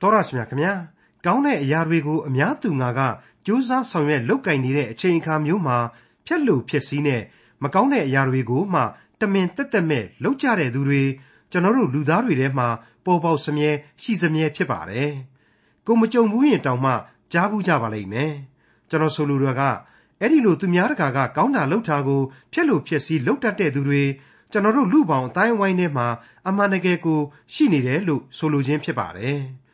တော်ရရှိမြခင်ဗျာကောင်းတဲ့အရာတွေကိုအများသူငါကကြိုးစားဆောင်ရွက်လုပ်ကင်နေတဲ့အချိန်အခါမျိုးမှာဖြက်လို့ဖြစ်စည်းနဲ့မကောင်းတဲ့အရာတွေကိုမှတမင်တက်တက်မဲ့လုပ်ကြတဲ့သူတွေကျွန်တော်တို့လူသားတွေထဲမှာပေါ်ပေါက်စမြဲရှိစမြဲဖြစ်ပါတယ်ကိုမကြုံဘူးရင်တောင်မှကြားဘူးကြပါလိမ့်မယ်ကျွန်တော်ဆိုလိုတာကအဲ့ဒီလိုသူများတကာကကောင်းတာလုပ်တာကိုဖျက်လို့ဖြစ်စည်းလုပ်တတ်တဲ့သူတွေကျွန်တော်တို့လူပေါင်းအတိုင်းဝိုင်းထဲမှာအမှန်တကယ်ကိုရှိနေတယ်လို့ဆိုလိုခြင်းဖြစ်ပါတယ်။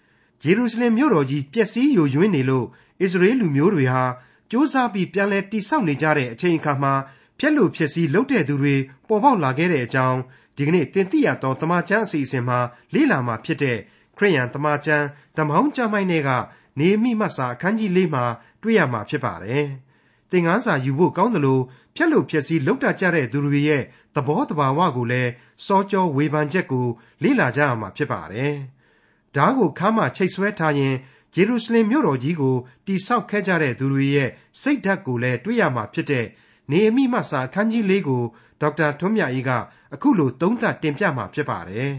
ဂျေရုရှလင်မြို့တော်ကြီးပျက်စီးယိုယွင်းနေလို့အစ္စရေးလူမျိုးတွေဟာစ조사ပြီးပြန်လဲတိဆောက်နေကြတဲ့အချိန်အခါမှာဖျက်လို့ဖြစ်စည်းလုပ်တဲ့သူတွေပေါ်ပေါက်လာခဲ့တဲ့အကြောင်းဒီကနေ့တင်ပြရတော့တမချန်းအစီအစဉ်မှာလေ့လာမှာဖြစ်တဲ့ခရိယန်တမချန်းဓမ္မောင်းကျမ်းိုင်းတွေကနေမိမတ်စာအခန်းကြီး၄မှာတွေ့ရမှာဖြစ်ပါတယ်။သင်ခန်းစာယူဖို့ကောင်းသလိုဖျက်လို့ဖြစ်စည်းလုပ်တတ်ကြတဲ့သူတွေရဲ့သဘောတဘာဝကိုလည်းစောကြောဝေဖန်ချက်ကိုလေ့လာကြရမှာဖြစ်ပါတယ်။ ဓားကိုခါမှချိတ်ဆွဲထားရင်ယေရုရှလင်မြို့တော်ကြီးကိုတိဆောက်ခဲ့ကြတဲ့သူတွေရဲ့စိတ်ဓာတ်ကိုလည်းတွေ့ရမှာဖြစ်တဲ့နေအမိမစာအခန်းကြီးလေးကိုဒေါက်တာထွန်းမြတ်အေးကအခုလိုသုံးသပ်တင်ပြမှာဖြစ်ပါတယ်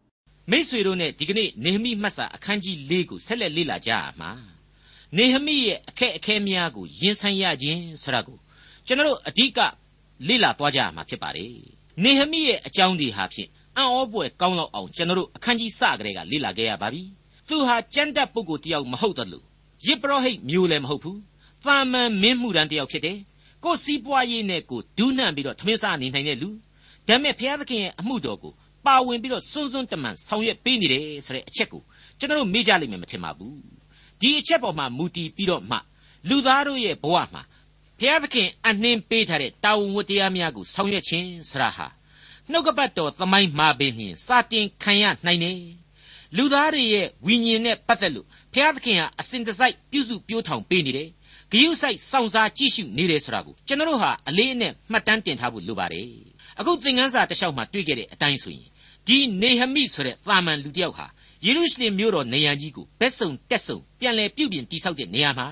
။မိษွေတို့နဲ့ဒီကနေ့နေဟမိမှတ်စာအခန်းကြီး၄ကိုဆက်လက်လေ့လာကြရမှာ။နေဟမိရဲ့အခက်အခဲများကိုရင်ဆိုင်ရခြင်းဆိုတာကိုကျွန်တော်တို့အဓိကလေ့လာသွားကြရမှာဖြစ်ပါတယ်။နေဟမိရဲ့အကြောင်းတွေဟာဖြင့် အံ့ဩဖွယ်ကောင်းလောက်အောင်ကျွန်တော်တို့အခန်းကြီးစကတည်းကလေ့လာခဲ့ရပါပြီ။သူဟာကြမ်းတက်ပုဂ္ဂိုလ်တယောက်မဟုတ်သလိုယစ်ပရောဟိတ်မျိုးလည်းမဟုတ်ဘူး။သာမန်မင်းမှုတန်းတယောက်ဖြစ်တယ်။ကိုယ်စီးပွားရေးနဲ့ကိုဒူးနှံပြီးတော့ထမင်းစားနေနိုင်တဲ့လူ။ဒါပေမဲ့ဘုရားသခင်ရဲ့အမှုတော်ကိုပါဝင်ပြီးတော့စွန်းစွန်းတမန်ဆောင်ရွက်ပေးနေတယ်ဆိုတဲ့အချက်ကိုကျွန်တော်တို့မေ့ကြလိမ့်မယ်မထင်ပါဘူး။ဒီအချက်ပေါ်မှာမူတည်ပြီးတော့မှလူသားတို့ရဲ့ဘဝမှာဘုရားသခင်အနှင်းပေးထားတဲ့တာဝန်ဝတ္တရားများကိုဆောင်ရွက်ခြင်းဆရာဟာ နှုတ်ကပတ်တော်သမိုင်းမှာပင်လျှင်စာတင်ခံရနိုင်တယ်လူသားတွေရဲ့ဝိညာဉ်နဲ့ပတ်သက်လို့ဘုရားသခင်ဟာအစဉ်တစိုက်ပြုစုပြောထောင်ပေးနေတယ်ဂယုစိုက်စောင့်စားကြည့်ရှုနေတယ်ဆိုတာကိုကျွန်တော်တို့ဟာအလေးအနက်မှတ်တမ်းတင်ထားဖို့လိုပါတယ်အခုသင်ခန်းစာတစ်လျှောက်မှာတွေ့ခဲ့တဲ့အတိုင်းဆိုရင်ဒီနေဟမိဆိုတဲ့သာမန်လူတစ်ယောက်ဟာယေရုရှလင်မြို့တော်နေရန်ကြီးကိုဘက်စုံတက်စုံပြန်လည်ပြုပြင်တိဆောက်တဲ့နေရာမှာ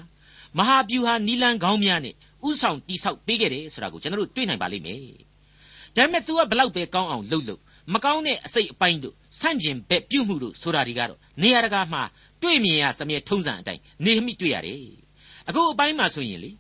မဟာဗျူဟာနီလန်ကောင်းများနဲ့ဥဆောင်တိဆောက်ပေးခဲ့တယ်ဆိုတာကိုကျွန်တော်တို့တွေ့နိုင်ပါလိမ့်မယ်။ ဒါပေမဲ့ तू ကဘလောက်ပဲကောင်းအောင်လုပ်လို့မကောင်းတဲ့အစိတ်အပိုင်းတို့ဆန့်ကျင်ဘက်ပြုမှုတို့ဆိုတာတွေကတော့နေရာတကာမှာတွေ့မြင်ရစမြဲထုံးစံအတိုင်းနေမိတွေ့ရတယ်။အခုအပိုင်းမှာဆိုရင်လေ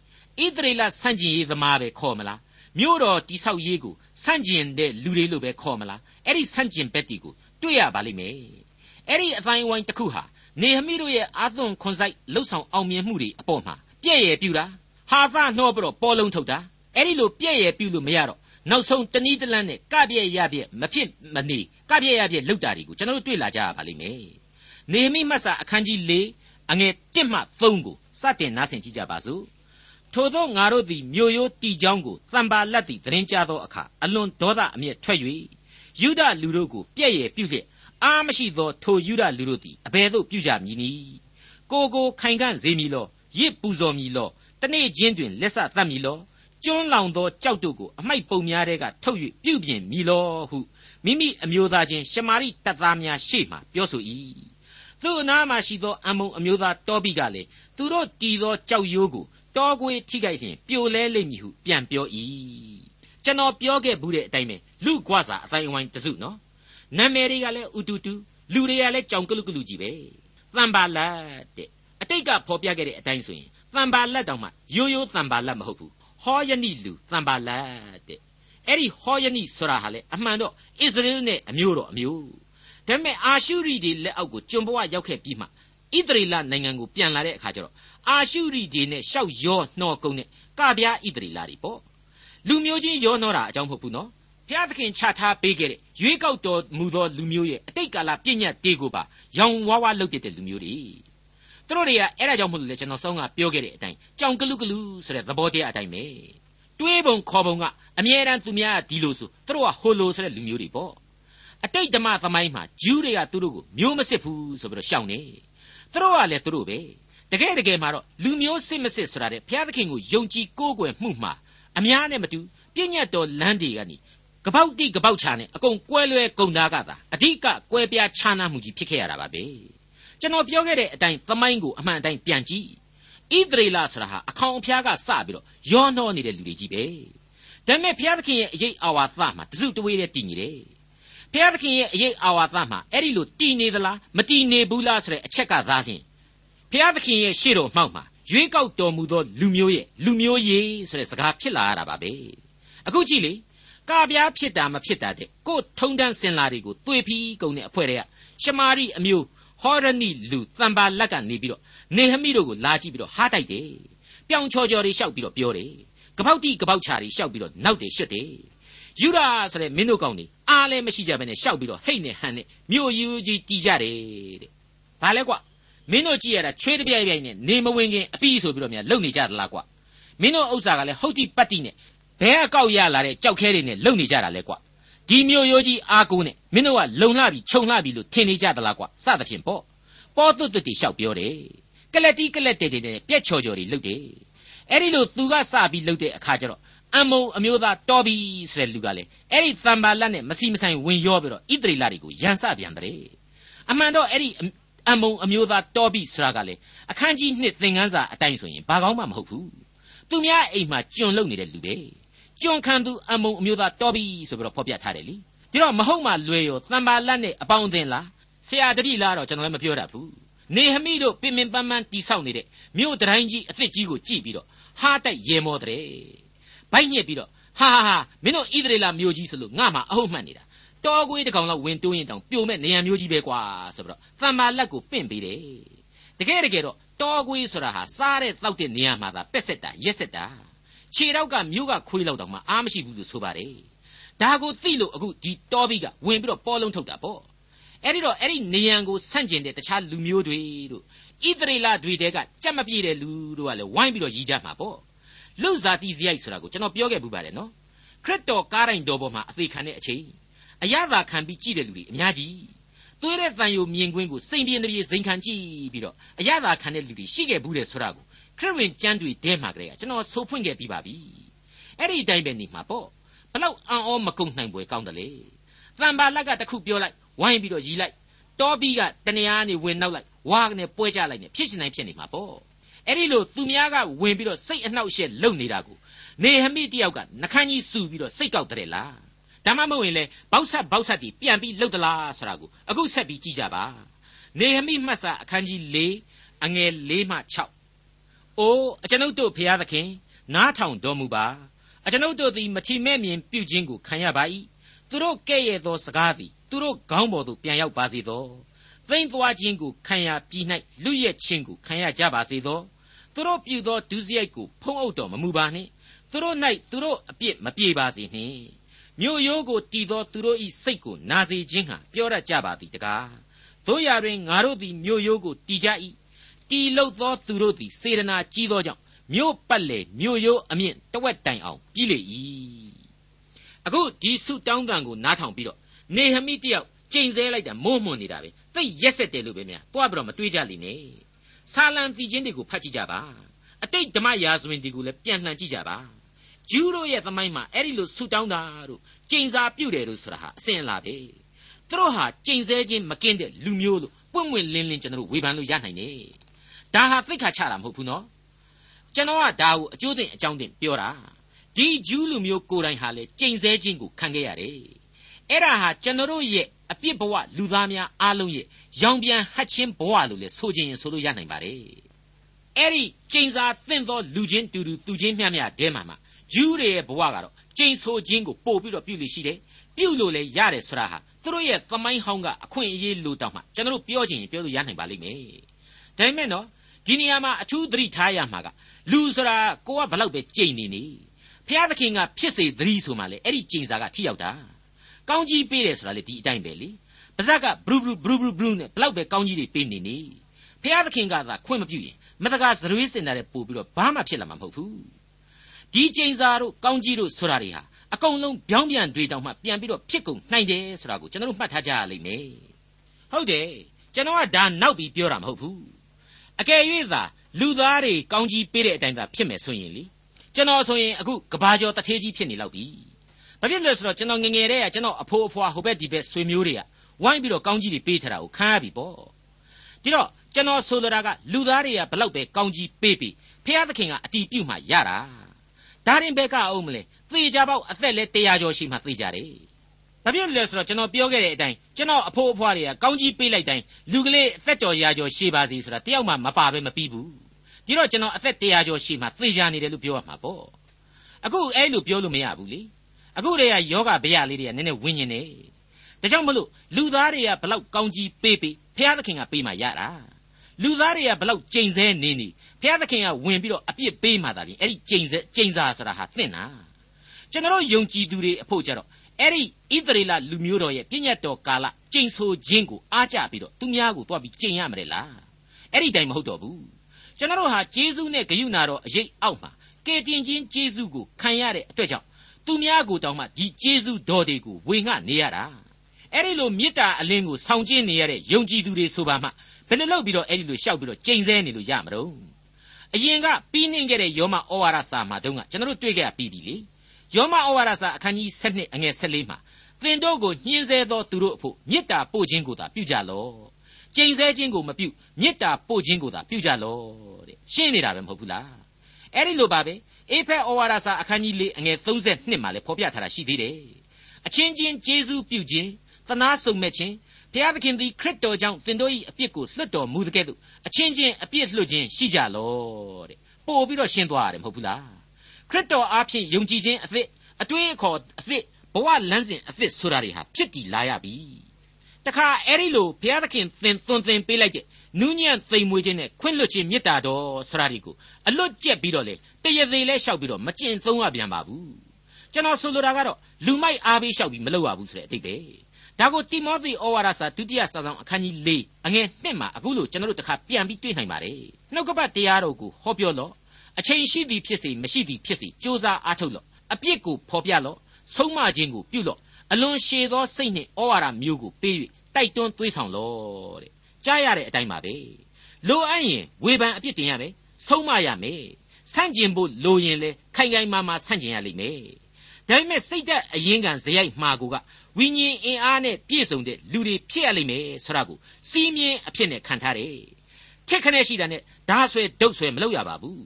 ဣသရေလဆန့်ကျင်ရေးသမားပဲခေါ်မလားမြို့တော်တိဆောက်ရေးကိုဆန့်ကျင်တဲ့လူတွေလို့ပဲခေါ်မလားအဲ့ဒီဆန့်ကျင်ဘက်တီကိုတွေ့ရပါလိမ့်မယ်။အဲ့ဒီအတိုင်းဝိုင်းတစ်ခုဟာနေဟမိတို့ရဲ့အာသွန်ခွန်ဆိုင်လှုပ်ဆောင်အောင်မြင်မှုတွေအပေါ်မှာပြည့်ရပြူတာဟာသနှောပြီးတော့ပေါ်လုံးထုတ်တာအဲ့ဒီလိုပြည့်ရပြုလို့မရတော့ နောက်ဆုံးတနည်းတလန်းနဲ့ကပြည့်ရပြည့်မဖြစ်မနေကပြည့်ရပြည့်လောက်တာတွေကိုကျွန်တော်တို့တွေ့လာကြရပါလိမ့်မယ်နေမိမတ်စာအခန်းကြီး၄အငယ်1မှ3ကိုစတင်နားဆင်ကြည့်ကြပါစို့ထို့သောငါတို့သည်မြို့ရိုးတီချောင်းကိုတံပါလက်သည်သတင်းကြသောအခါအလွန်ဒေါသအမျက်ထွက်၍ယူဒလူတို့ကိုပြည့်ရပြုလျက်အာမရှိသောထိုယူဒလူတို့သည်အဘယ်သို့ပြုကြမည်နည်းကိုကိုခိုင်ခန့်စေမည်လောရစ်ပူဇော်မည်လောတနေ့ချင်းတွင်လက်ဆသတ်မည်လော ကျွန်းလောင်သောကြောက်တို့ကိုအမိုက်ပုံများတဲ့ကထုတ်၍ပြုပြင်မည်လောဟုမိမိအမျိုးသားချင်းရှမာရိတပ်သားများရှေ့မှပြောဆို၏သူ့အနားမှာရှိသောအမုံအမျိုးသားတောပိကလည်းသူတို့တီသောကြောက်ရိုးကိုတောခွေထိခိုက်ရင်ပြိုလဲလိမ့်မည်ဟုပြန်ပြော၏ကျွန်တော်ပြောခဲ့ဘူးတဲ့အတိုင်းပဲလူကွာစာအတိုင်းအဝိုင်းတစုနော်နာမည်တွေကလည်းဥတူတူလူတွေကလည်းကြောင်ကလုကလုကြီးပဲတန်ပါလာတဲ့အတိတ်ကဖော်ပြခဲ့တဲ့အတိုင်းဆိုရင်တန်ပါလက်တောင်မှရိုးရိုးတန်ပါလက်မဟုတ်ဘူး ဟောယနိလူတန်ပါလက်တဲ့အဲ့ဒီဟောယနိဆိုတာဟာလေအမှန်တော့ဣသရေလနဲ့အမျိုးတော်အမျိုးဒါပေမဲ့အာရှုရိတွေလက်အောက်ကိုကျွန်ဘဝရောက်ခဲ့ပြီးမှဣသရေလနိုင်ငံကိုပြန်လာတဲ့အခါကျတော့အာရှုရိတွေနဲ့ရှောက်ရောနှောကုန်းနဲ့ကဗျာဣသရေလတွေပေါ့လူမျိုးချင်းရောနှောတာအကြောင်းမဟုတ်ဘူးနော်ဘုရားသခင်ချထားပေးခဲ့တဲ့ရွေးကောက်တော်မူသောလူမျိုးရဲ့အတိတ်ကာလပြည့်ညတ်တေးကိုပါရောင်ဝါးဝါးလုပ်ပြတဲ့လူမျိုးတွေ သူတို့တွေကအဲ့ဒါကြောင့်မလို့လေကျွန်တော်ဆောင်းကပြောခဲ့တဲ့အတိုင်းကြောင်ကလူကလူဆိုတဲ့သဘောတရားအတိုင်းပဲတွေးပုံခေါ်ပုံကအမြဲတမ်းသူများကဒီလိုဆိုသူတို့ကဟိုလိုဆိုတဲ့လူမျိုးတွေပေါ့အတိတ်ဓမ္မသမိုင်းမှာဂျူးတွေကသူတို့ကိုမျိုးမစစ်ဘူးဆိုပြီးတော့ရှောင်နေသူတို့ကလည်းသူတို့ပဲတကယ်တကယ်မှာတော့လူမျိုးစစ်မစစ်ဆိုတာတဲ့ဘုရားသခင်ကိုယုံကြည်ကိုးကွယ်မှုမှာအများနဲ့မတူပြည့်ညတ်တော်လမ်းတွေကနေကပောက်တိကပောက်ချာနဲ့အကုန်ကွဲလွဲကုန်သားကသာအဓိကကွဲပြားခြားနားမှုကြီးဖြစ်ခဲ့ရတာပါပဲ ကျွန်တော်ပြောခဲ့တဲ့အတိုင်းသမိုင်းကိုအမှန်အတိုင်းပြန်ကြည့်ဣသရေလဆိုတာဟာအခေါင်အဖျားကစပြီးတော့ရောနှောနေတဲ့လူတွေကြီးပဲဒါပေမဲ့ဘုရားသခင်ရဲ့အရေးအာဝါသမှာတစုတဝေးတည်းတည်နေတယ်ဖျားသခင်ရဲ့အရေးအာဝါသမှာအဲ့ဒီလိုတည်နေသလားမတည်နေဘူးလားဆိုတဲ့အချက်ကသာဖြင့်ဖျားသခင်ရဲ့ရှေ့တော်မှောက်မှာရွေးကောက်တော်မူသောလူမျိုးရဲ့လူမျိုးရေးဆိုတဲ့စကားဖြစ်လာရတာပါပဲအခုကြည့်လေကာပြားဖြစ်တာမဖြစ်တာတဲ့ကို့ထုံတန်းစင်လာတွေကိုသွေးဖီးကုန်တဲ့အဖွဲတွေကရှမာရိအမျိုး ဟောရနိလူတံပါလက်ကနေပြီးတော့နေဟမိတို့ကိုလာကြည့်ပြီးတော့ဟားတိုက်တယ်ပြောင်ချော်ချော်တွေရှောက်ပြီးတော့ပြောတယ်ကပောက်တိကပောက်ချာတွေရှောက်ပြီးတော့နောက်တယ်ရှွတ်တယ်ယူရာဆိုတဲ့မင်းတို့ကောင်တွေအားလည်းမရှိကြဘဲနဲ့ရှောက်ပြီးတော့ဟိတ်နဲ့ဟန်နဲ့မြို့ယူကြီးတီးကြတယ်တဲ့ဘာလဲကွမင်းတို့ကြည့်ရတာချွေးတပြိုင်ပြိုင်နဲ့နေမဝင်ခင်အပီးဆိုပြီးတော့များလုံနေကြသလားကွမင်းတို့ဥစ္စာကလည်းဟုတ်တိပတ်တိနဲ့ဘဲအကောက်ရလာတဲ့ကြောက်ခဲတွေနဲ့လုံနေကြတာလဲကွ ဒီမြို့ရိုးကြီးအားကိုးနဲ့မင်းတို့ကလုံလှပြီခြုံလှပြီလို့ထင်နေကြသလားကွစသဖြင့်ပေါ့ပေါ်သွတ်သွတ်တိရှောက်ပြောတယ်ကလက်တီးကလက်တဲတဲနဲ့ပြက်ချော်ချော်တွေလှုပ်တယ်အဲ့ဒီလိုသူကစပြီးလှုပ်တဲ့အခါကျတော့အမုံအမျိုးသားတော်ပြီဆိုတဲ့လူကလေအဲ့ဒီတံပါလက်နဲ့မစီမဆိုင်ဝင်ရောပြီးတော့ဣတရီလာတွေကိုရန်စပြန်တဲ့အမှန်တော့အဲ့ဒီအမုံအမျိုးသားတော်ပြီဆိုတာကလေအခန်းကြီးနှစ်သင်ခန်းစာအတိုင်းဆိုရင်ဘာကောင်းမှမဟုတ်ဘူးသူများအိမ်မှာကျွန်လုံနေတဲ့လူပဲ ကျွန်ခံသူအမုံအမျိုးသားတော်ပြီဆိုပြီးတော့ဖော်ပြထားတယ်လीဒီတော့မဟုတ်မှလွယ်ရောတံပါလက်နဲ့အပေါင်းအသင်းလားဆရာတပည့်လားတော့ကျွန်တော်လည်းမပြောတတ်ဘူးနေဟမိတို့ပင်ပင်ပန်းပန်းတီဆောက်နေတဲ့မြို့တိုင်းကြီးအစ်စ်ကြီးကိုကြည့်ပြီးတော့ဟားတိုက်ရေမောတဲ့ဘိုက်ညက်ပြီးတော့ဟာဟာဟာမင်းတို့ဣသရေလမျိုးကြီးဆိုလို့ငါမှအဟုတ်မှတ်နေတာတော်ကွေးတကောင်လောက်ဝင်တိုးရင်တောင်ပြိုမဲ့နေရမျိုးကြီးပဲကွာဆိုပြီးတော့သံမာလက်ကိုပင့်ပေးတယ်တကယ်တကယ်တော့တော်ကွေးဆိုတာဟာစားတဲ့တောက်တဲ့နေရာမှာသာပက်ဆက်တာရက်ဆက်တာ ခြေတော့ကမြို့ကခွေးလောက်တောင်မှအားမရှိဘူးလို့ဆိုပါတယ်ဒါကိုသိလို့အခုဒီတော်ဘီကဝင်ပြီးတော့ပေါ်လုံးထုတ်တာပေါ့အဲ့ဒီတော့အဲ့ဒီနေရန်ကိုဆန့်ကျင်တဲ့တခြားလူမျိုးတွေတို့ဣသရေလတွေတဲကကြက်မပြေတဲ့လူတို့ကလည်းဝိုင်းပြီးတော့ရည်ကြမှာပေါ့လူဇာတိစရိုက်ဆိုတာကိုကျွန်တော်ပြောခဲ့ဘူးပါတယ်နော်ခရစ်တော်ကားတိုင်းတော်ပေါ်မှာအသေးခံတဲ့အချိန်အရသာခံပြီးကြည့်တဲ့လူတွေအများကြီးသွေးတဲ့တန်ယိုမြင်ကွင်းကိုစိန်ပြင်းတပြေဇိမ်ခံကြည့်ပြီးတော့အရသာခံတဲ့လူတွေရှိခဲ့ဘူးတဲ့ဆိုတာကို ခရစ်ဝင်ကျမ်းတွေတဲမှာကလေးကကျွန်တော်ဆိုဖွင့်ခဲ့ပြီးပါပြီအဲ့ဒီအတိုင်းပဲနေမှာပေါ့ဘလောက်အံ့ဩမကုန်နိုင်ပွဲကောင်းတယ်လေတန်ပါလက်ကတခုပြောလိုက်ဝိုင်းပြီးတော့ရီလိုက်တောဘီကတနေရာနေဝင်နောက်လိုက်ဝါကနေပွဲကြလိုက်နေဖြစ်ရှင်နိုင်ဖြစ်နေမှာပေါ့အဲ့ဒီလိုသူများကဝင်ပြီးတော့စိတ်အနှောက်အယှက်လုပ်နေတာကိုနေဟမိတယောက်ကနှခမ်းကြီးစူပြီးတော့စိတ်ကောက်တဲ့လားဒါမှမဟုတ်ရင်လေဘောက်ဆက်ဘောက်ဆက်တီပြန်ပြီးလှုပ်သလားဆိုတာကိုအခုဆက်ပြီးကြည့်ကြပါနေဟမိမှတ်စာအခန်းကြီး၄အငယ်၄မှ6 အိုးအကျွန်ုပ်တို့ဖျားသခင်နားထောင်တော်မူပါအကျွန်ုပ်တို့သည်မထီမဲ့မြင်ပြုခြင်းကိုခံရပါ၏သူတို့ကဲ့ရဲ့သောစကားသည်သူတို့ခေါင်းပေါ်သို့ပြန်ရောက်ပါစေသောသိမ့်သွားခြင်းကိုခံရပြီး၌လူရဲ့ခြင်းကိုခံရကြပါစေသောသူတို့ပြုသောဒုစရိုက်ကိုဖုံးအုပ်တော်မမူပါနှင့်သူတို့၌သူတို့အပြစ်မပြေပါစေနှင့်မြို့ရိုးကိုတည်သောသူတို့၏စိတ်ကိုနာစေခြင်းဟာပြောရကြပါသည်တကားတို့ရာတွင်ငါတို့သည်မြို့ရိုးကိုတည်ကြ၏ တည်လုသောသူတို့သည်စေတနာကြီးသောကြောင့်မြို့ပတ်လေမြို့ရိုးအမြင့်တဝက်တိုင်အောင်ပြီးလေ၏အခုဒီဆုတောင်းတန်ကိုနားထောင်ပြီးတော့နေဟမိတယောက်ကျိန်ဆဲလိုက်တာမိုးမွန်နေတာပဲသိရက်ဆက်တယ်လို့ပဲများတွားပြီးတော့မတွေးကြလိမ့်နဲ့ဆာလံတီချင်းတွေကိုဖတ်ကြည့်ကြပါအတိတ်ဓမ္မရာဇဝင်တွေကိုလည်းပြန်လှန်ကြည့်ကြပါဂျူးတို့ရဲ့သမိုင်းမှာအဲ့ဒီလိုဆုတောင်းတာတို့ကျိန်စာပြုတ်တယ်လို့ဆိုတာဟာအစင်လာပဲသူတို့ဟာကျိန်ဆဲခြင်းမကင်းတဲ့လူမျိုးလို့ပွင့်ပွင့်လင်းလင်းကျွန်တော်တို့ဝေဖန်လို့ရနိုင်တယ် ဒါဟာသိခါချတာမဟုတ်ဘူးနော်ကျွန်တော်ကဒါကိုအကျိုးတင်အကြောင်းတင်ပြောတာဒီဂျူးလူမျိုးကိုယ်တိုင်ဟာလေကျိန်ဆဲခြင်းကိုခံခဲ့ရတယ်အဲ့ဒါဟာကျွန်တော်တို့ရဲ့အပြစ်ဘဝလူသားများအားလုံးရဲ့ရောင်ပြန်ဟတ်ချင်းဘဝလို့လေဆိုခြင်းရင်ဆိုလို့ရနိုင်ပါတယ်အဲ့ဒီကျိန်စာသင့်သောလူချင်းတူတူသူချင်းမျှမျှတဲမှာမှာဂျူးတွေရဲ့ဘဝကတော့ကျိန်ဆိုခြင်းကိုပို့ပြီးတော့ပြုလို့ရှိတယ်ပြုလို့လည်းရတယ်ဆိုတာဟာသူတို့ရဲ့သမိုင်းဟောင်းကအခွင့်အရေးလိုတောင်မှကျွန်တော်တို့ပြောချင်ရင်ပြောလို့ရနိုင်ပါလိမ့်မယ်ဒါပေမဲ့နော် ဒီနေရာမှာအထူးသတိထားရမှာကလူဆိုတာကိုကဘလောက်ပဲကြိန်နေနေဖျားသခင်ကဖြစ်စေသတိဆိုမှလေအဲ့ဒီကျိန်စာကထိရောက်တာကောင်းကြီးပေးတယ်ဆိုတာလေဒီအတိုင်းပဲလေပါဇက်ကဘရူဘရူဘရူဘရူဘရူနဲ့ဘလောက်ပဲကောင်းကြီးတွေပေးနေနေဖျားသခင်ကသာခွင့်မပြုရင်မတကားဇရွေးစင်တာတဲ့ပို့ပြီးတော့ဘာမှဖြစ်လာမှာမဟုတ်ဘူးဒီကျိန်စာတို့ကောင်းကြီးတို့ဆိုတာတွေဟာအကုန်လုံးပြောင်းပြန်တွေတောင်မှပြန်ပြီးတော့ဖြစ်ကုန်နိုင်တယ်ဆိုတာကိုကျွန်တော်တို့မှတ်ထားကြရလိမ့်မယ်ဟုတ်တယ်ကျွန်တော်ကဒါနောက်ပြီးပြောတာမဟုတ်ဘူး အကယ်၍သာလူသားတွေကောင်းကြီးပေးတဲ့အတိုင်းသာဖြစ်မယ်ဆိုရင်လေကျွန်တော်ဆိုရင်အခုကဘာကျော်တထေးကြီးဖြစ်နေလောက်ပြီဘာဖြစ်လဲဆိုတော့ကျွန်တော်ငငယ်တည်းကကျွန်တော်အဖိုးအဖွားဟိုဘက်ဒီဘက်ဆွေမျိုးတွေကဝိုင်းပြီးတော့ကောင်းကြီးတွေပေးထားတာကိုခံရပြီပေါ့ဒီတော့ကျွန်တော်ဆိုလိုတာကလူသားတွေကဘလောက်ပဲကောင်းကြီးပေးပြီးဖျားသခင်ကအတီးပြုတ်မှရတာဒါရင်ဘက်ကအောင်မလဲသေချာပေါက်အသက်လဲ100ကျော်ရှိမှသေကြတယ် ဘဘာဖြစ်လဲဆိုတော့ကျွန်တော်ပြောခဲ့တဲ့အတိုင်းကျွန်တော်အဖိုးအဖွားတွေကကောင်းကြီးပေးလိုက်တိုင်းလူကလေးအသက်တော်ရာကျော်ရှေ့ပါစီဆိုတာတယောက်မှမပါပဲမပြီးဘူးဒီတော့ကျွန်တော်အသက်တရာကျော်ရှေ့မှာသေချာနေတယ်လို့ပြောရမှာပေါ့အခုအဲ့လိုပြောလို့မရဘူးလေအခုတည်းကယောဂဗျာလေးတွေကနည်းနည်းဝင်းညင်နေဒါကြောင့်မလို့လူသားတွေကဘလောက်ကောင်းကြီးပေးပေးဖျားသခင်ကပေးမှရတာလူသားတွေကဘလောက်ကြိမ်ဆဲနေနေဖျားသခင်ကဝင်ပြီးတော့အပြစ်ပေးမှသာလျှင်အဲ့ဒီကြိမ်ဆဲကြိမ်စာဆိုတာဟာသင့်တာကျွန်တော်ယုံကြည်သူတွေအဖို့ကြတော့ အဲ့ဒီဣသရေလလူမျိုးတော်ရဲ့ပြည့်ညတ်တော်ကာလကျိန်ဆိုခြင်းကိုအားကြပြီးတော့သူများကိုတွားပြီးကျိန်ရမယ်လားအဲ့ဒီတိုင်မဟုတ်တော့ဘူးကျွန်တော်ဟာဂျေဇုနဲ့ဂယုဏတော်အရေးအောက်မှာကယ်တင်ခြင်းဂျေဇုကိုခံရတဲ့အတွက်ကြောင့်သူများကိုတောင်းမှဒီဂျေဇုတော်တွေကိုဝေငှနေရတာအဲ့ဒီလိုမေတ္တာအလင်းကိုဆောင်ကျင်းနေရတဲ့ယုံကြည်သူတွေဆိုပါမှဘယ်လိုလုပ်ပြီးတော့အဲ့ဒီလိုရှောက်ပြီးတော့ကျိန်ဆဲနေလို့ရမလို့အရင်ကပြီးနှင်းခဲ့တဲ့ယောမဩဝါဒစာမှာတုန်းကကျွန်တော်တို့တွေ့ခဲ့ရပြီးပြီလေ ယောမဩဝါဒစာအခန်းကြီး7အငယ်14မှာသင်တို့ကိုညှင်းဆဲသောသူတို့အဖို့မေတ္တာပို့ခြင်းကိုသာပြုကြလော့ကျိန်ဆဲခြင်းကိုမပြုမေတ္တာပို့ခြင်းကိုသာပြုကြလော့တဲ့ရှင်းနေတာပဲမဟုတ်ဘူးလားအဲ့ဒီလိုပါပဲအေဖက်ဩဝါဒစာအခန်းကြီး၄အငယ်32မှာလည်းဖော်ပြထားတာရှိသေးတယ်အချင်းချင်းကျေးဇူးပြုခြင်းသနာဆုံမဲ့ခြင်းဘုရားသခင်သည်ခရစ်တော်ကြောင့်သင်တို့၏အပြစ်ကိုလွတ်တော်မူတဲ့ကဲ့သို့အချင်းချင်းအပြစ်လွတ်ခြင်းရှိကြလော့တဲ့ပို့ပြီးတော့ရှင်းသွားရတယ်မဟုတ်ဘူးလား ခရစ်တော်အားဖြင့်ယုံကြည်ခြင်းအသစ်အတွေးအခေါ်အသစ်ဘဝလမ်းစဉ်အသစ်ဆိုတာတွေဟာဖြစ်တည်လာရပြီတခါအဲ့ဒီလိုဘုရားသခင်သင်သွန်သင်ပေးလိုက်တဲ့နူးညံ့သိမ်မွေးခြင်းနဲ့ခွင့်လွှတ်ခြင်းမေတ္တာတော်ဆိုတာတွေကိုအလွတ်ကျက်ပြီးတော့လေတရသေးလဲလျှောက်ပြီးတော့မကျင့်သုံးရပြန်ပါဘူးကျွန်တော်ဆိုလိုတာကတော့လူမိုက်အားပေးလျှောက်ပြီးမလုပ်ရဘူးဆိုတဲ့အတိတ်ပဲဒါကိုတိမောသေဩဝါဒစာဒုတိယစာဆောင်အခန်းကြီး၄အငယ်1မှာအခုလိုကျွန်တော်တို့တခါပြန်ပြီးတွေ့နိုင်ပါတယ်နှုတ်ကပတ်တရားတော်ကိုဟောပြောလော့ အချိန်ရှိသည်ဖြစ်စေမရှိသည်ဖြစ်စေစ조사အားထုတ်လော့အပြစ်ကိုဖော်ပြလော့ဆုံးမခြင်းကိုပြုလော့အလွန်ရှည်သောစိတ်နှင့်ဩဝါဒမျိုးကိုပေး၍တိုက်တွန်းသွေးဆောင်လော့တဲ့ကြားရတဲ့အတိုင်းပါပဲလိုအပ်ရင်ဝေဖန်အပြစ်တင်ရမယ်ဆုံးမရမယ်ဆန့်ကျင်ဖို့လိုရင်လေခိုင်ခိုင်မာမာဆန့်ကျင်ရလိမ့်မယ်ဒါပေမဲ့စိတ်သက်အရင်ကဇယိုက်မှာကိုကဝိညာဉ်အင်အားနဲ့ပြည့်စုံတဲ့လူတွေဖြစ်ရလိမ့်မယ်ဆိုတာကိုစီးမြင်အဖြစ်နဲ့ခံထားတယ်ထက်ခနဲ့ရှိတာနဲ့ဓာဆွဲဒုတ်ဆွဲမလုပ်ရပါဘူး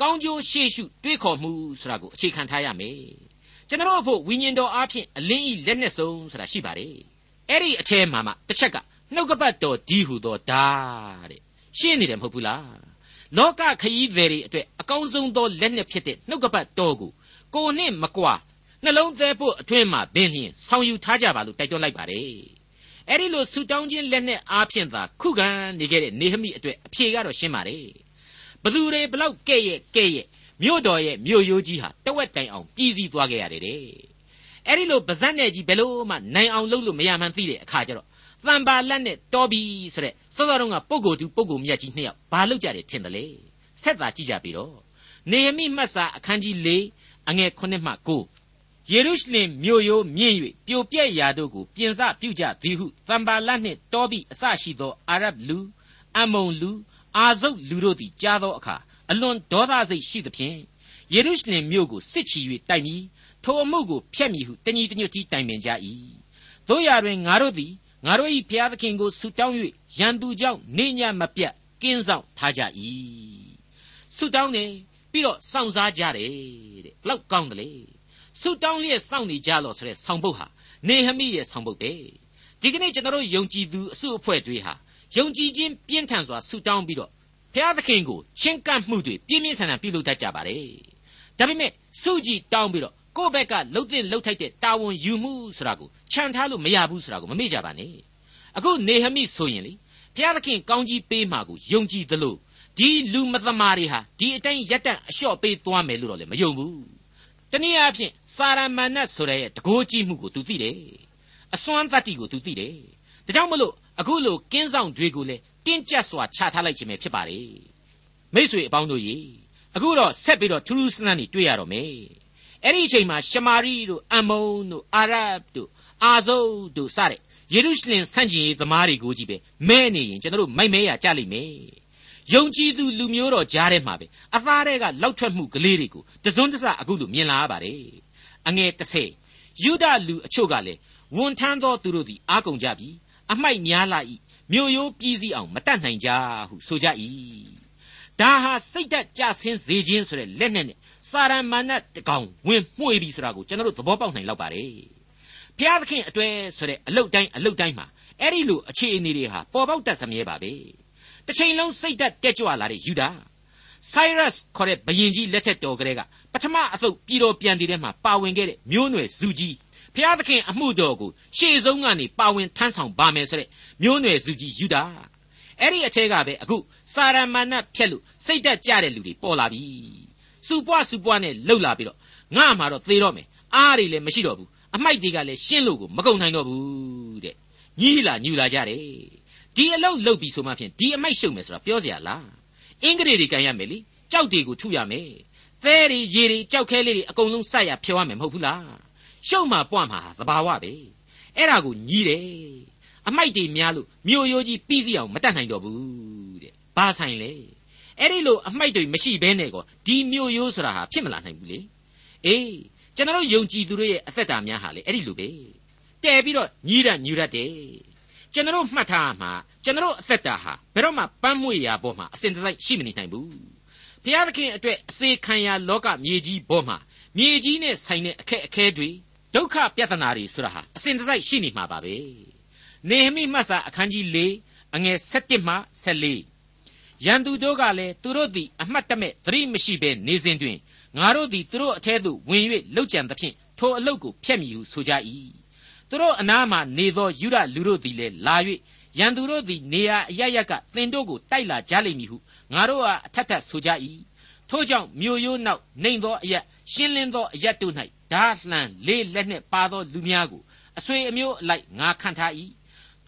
ကောင်းကျိုးရှေ့ရှုတွေးခေါ်မှုဆိုတာကိုအခြေခံထားရမယ်ကျွန်တော်အဖို့ဝိညာဉ်တော်အားဖြင့်အလင်းဤလက်နဲ့ဆုံးဆိုတာရှိပါတယ်အဲ့ဒီအထဲမှာမှတစ်ချက်ကနှုတ်ကပတ်တော်ဒီဟုသောဓာတဲ့ရှင်းနေတယ်မဟုတ်ဘူးလားလောကခရီးသည်တွေအတွက်အကောင်းဆုံးသောလက်နဲ့ဖြစ်တဲ့နှုတ်ကပတ်တော်ကိုကိုနဲ့မကွာနှလုံးသားဖို့အတွင်းမှာဘင်းလျင်ဆောင်ယူထားကြပါလို့တိုက်တွန်းလိုက်ပါတယ်အဲ့ဒီလိုဆူတောင်းခြင်းလက်နဲ့အားဖြင့်သာခုခံနေခဲ့တဲ့နေဟမိအတွက်အဖြေကတော့ရှင်းပါတယ် ဘသူတွေဘလောက်ကဲ့ရဲ့ကဲ့ရဲ့မြို့တော်ရဲ့မြို့ရိုးကြီးဟာတဝက်တိုင်အောင်ပြည်စည်းသွားခဲ့ရတယ်တဲ့အဲ့ဒီလိုဗဇက်နဲ့ကြီးဘယ်လို့မှနိုင်အောင်လုပ်လို့မရမှန်းသိတဲ့အခါကျတော့တန်ပါလက်နဲ့တော်ပြီဆိုတဲ့စောစောတုန်းကပုဂ္ဂိုလ်သူပုဂ္ဂိုလ်မြတ်ကြီးနှစ်ယောက်ဘာလုပ်ကြတယ်ထင်တယ်လေဆက်သာကြည့်ကြပြီတော့နေဟမိမှတ်စာအခန်းကြီး၄အငယ်9မှ9ယေရုရှလင်မြို့ရိုးမြင့်၍ပြိုပြက်ရာတို့ကိုပြင်စပြုကြသည်ဟုတန်ပါလက်နှင့်တော်ပြီအစရှိသောအာရဗ်လူအမုန်လူ အာဇုတ်လူတို့သည်ကြားသောအခါအလွန်ဒေါသစိတ်ရှိသဖြင့်ယေရုရှလင်မြို့ကိုစစ်ချီ၍တိုက်မည်ထိုအမှုကိုဖျက်မည်ဟုတညီတညွတ်တီတိုင်ပင်ကြ၏တို့ရာတွင်ငါတို့သည်ငါတို့၏ဘုရားသခင်ကိုဆုတောင်း၍ရန်သူကြောင့်နေညမပြတ်ကင်းဆောင်ထားကြ၏ဆုတောင်းတယ်ပြီးတော့စောင့်စားကြတယ်တဲ့ဘလောက်ကောင်းတယ်လေဆုတောင်းလျက်စောင့်နေကြလို့ဆိုတဲ့ဆောင်ပုတ်ဟာနေဟမိရဲ့ဆောင်ပုတ်ပဲဒီကနေ့ကျွန်တော်တို့ယုံကြည်သူအစုအဖွဲ့တွေဟာ ယုံကြည်ခြင်းပြင်းထန်စွာဆုတောင်းပြီးတော့ဘုရားသခင်ကိုချင်းကပ်မှုတွေပြင်းပြင်းထန်ထန်ပြုလုပ်တတ်ကြပါတယ်ဒါပေမဲ့စုကြည်တောင်းပြီးတော့ကိုယ့်ဘက်ကလှုပ်တဲ့လှုပ်ထိုက်တဲ့တာဝန်ယူမှုဆိုတာကိုခြံထားလို့မရဘူးဆိုတာကိုမမေ့ကြပါနဲ့အခုနေဟမိဆိုရင်လေဘုရားသခင်ကောင်းကြီးပေးမှာကိုယုံကြည်သလိုဒီလူမသမာတွေဟာဒီအတိုင်းရက်တန့်အလျှော့ပေးသွားမယ်လို့တော့လည်းမယုံဘူးတနည်းအားဖြင့်စာရမဏတ်ဆိုတဲ့တကိုးကြီးမှုကိုသူသိတယ်အစွမ်းတတ္တိကိုသူသိတယ်ဒါကြောင့်မလို့ အခုလိုကင်းဆောင်တွေကိုလည်းတင်းကျပ်စွာချထားလိုက်ခြင်းပဲဖြစ်ပါလေမိษွေအပေါင်းတို့ရေအခုတော့ဆက်ပြီးတော့ထူးထူးဆန်းဆန်းနေတွေ့ရတော့မယ်အဲ့ဒီအချိန်မှာရှမာရိတို့အမုန်တို့အာရဗ်တို့အာဇုတ်တို့စတဲ့ယေရုရှလင်ဆန့်ကျင်ရေးသမားတွေကိုကြီးပဲမဲနေရင်ကျွန်တော်တို့မိုက်မဲရကြလိမ့်မယ်ယုံကြည်သူလူမျိုးတော်ကြားထဲမှာပဲအသားတွေကလောက်ထွက်မှုကလေးတွေကိုတစွန်းတစအခုလိုမြင်လာရပါတယ်အငယ်30ယူဒလူအချို့ကလည်းဝန်ထမ်းသောသူတို့သည်အားကုန်ကြပြီ အမိုက်များလာ၏မြို့ရိုးပြည်စည်းအောင်မတတ်နိုင်ကြဟုဆိုကြ၏ဒါဟာစိတ်ဓာတ်ကြဆင်းစေခြင်းဆိုတဲ့လက်နဲ့နဲ့စာရမဏတ်တကောင်ဝင်မှွေပြီဆိုတာကိုကျွန်တော်တို့သဘောပေါက်နိုင်လောက်ပါတယ်ဘဖျားသခင်အတွေ့ဆိုတဲ့အလုတ်တိုင်းအလုတ်တိုင်းမှာအဲ့ဒီလိုအခြေအနေတွေဟာပေါ်ပေါက်တတ်စမြဲပါပဲတစ်ချိန်လုံးစိတ်သက်တက်ကြွလာတဲ့ယူဒာ Cyrus ခေါ်တဲ့ဘုရင်ကြီးလက်ထက်တော်ကလေးကပထမအသုတ်ပြည်တော်ပြန်တည်တဲ့မှာပါဝင်ခဲ့တဲ့မျိုးနွယ်စုကြီး ဖျားသခင်အမှုတော်ကိုရှေ့ဆုံးကနေပါဝင်ထမ်းဆောင်ပါမယ်ဆိုတဲ့မျိုးနွယ်စုကြီးယူဒာအဲ့ဒီအထက်ကပဲအခုစာရမဏတ်ဖြက်လို့စိတ်တက်ကြတဲ့လူတွေပေါ်လာပြီစူပွားစူပွားနဲ့လှုပ်လာပြီးတော့ငါမှာတော့သေတော့မယ်အားတွေလည်းမရှိတော့ဘူးအမိုက်တွေကလည်းရှင်းလို့ကိုမကုန်နိုင်တော့ဘူးတဲ့ညီးလာညူလာကြတယ်ဒီအလုပ်လုပ်ပြီးဆိုမှဖြင့်ဒီအမိုက်ရှုံမယ်ဆိုတာပြောเสียလားအင်္ဂရေတွေကန်ရမယ်လीကြောက်တွေကိုထုရမယ်သဲတွေရေတွေကြောက်ခဲလေးတွေအကုန်လုံးဆက်ရဖြောရမယ်မဟုတ်ဘူးလား ရှုံမှာပွားမှာသဘာဝပဲအဲ့ဒါကိုညီးတယ်အမိုက်တွေများလို့မြို့ရိုးကြီးပြီးစီအောင်မတတ်နိုင်တော့ဘူးတဲ့ဘာဆိုင်လဲအဲ့ဒီလိုအမိုက်တွေမရှိဘဲနဲ့ကောဒီမြို့ရိုးဆိုတာဟာဖြစ်မလာနိုင်ဘူးလေအေးကျွန်တော်ယုံကြည်သူတို့ရဲ့အသက်တာများဟာလေအဲ့ဒီလိုပဲတဲပြီးတော့ညီးရညူရတဲ့ကျွန်တော်မှတ်ထားမှာကျွန်တော်အသက်တာဟာဘယ်တော့မှပန်းမွေရာပေါ်မှာအစဉ်တစိုက်ရှိမနေနိုင်ဘူးဘုရားသခင်အတွက်အစေခံရာလောကမြေကြီးပေါ်မှာမြေကြီးနဲ့ဆိုင်တဲ့အခက်အခဲတွေ ဒုက္ခပြဿနာတွေဆိုတာဟာအစဉ်တစိုက်ရှိနေမှာပါပဲနေဟမိမှတ်စာအခန်းကြီး၄အငယ်7မှ14ရန်သူတို့ကလည်းသူတို့သည်အမှတ်တမဲ့သတိမရှိဘဲနေစဉ်တွင်ငါတို့သည်သူတို့အထဲသို့ဝင်၍လှုပ်ကြံသဖြင့်ထိုအလုတ်ကိုဖျက်မိဟုဆိုကြ၏သူတို့အနားမှနေသောယူရလူတို့သည်လည်းလာ၍ရန်သူတို့သည်နေရာအရရကသင်တို့ကိုတိုက်လာကြလိမ့်မည်ဟုငါတို့အားအထက်ထက်ဆိုကြ၏ထို့ကြောင့်မြို့ရိုးနောက်နှိမ်သောအရက်ရှင်းလင်းသောအရက်တို့၌ ဓာလှန်လေးလက်နှင့်ပါသောလူများကိုအဆွေအမျိုးအလိုက်ငါခံထား၏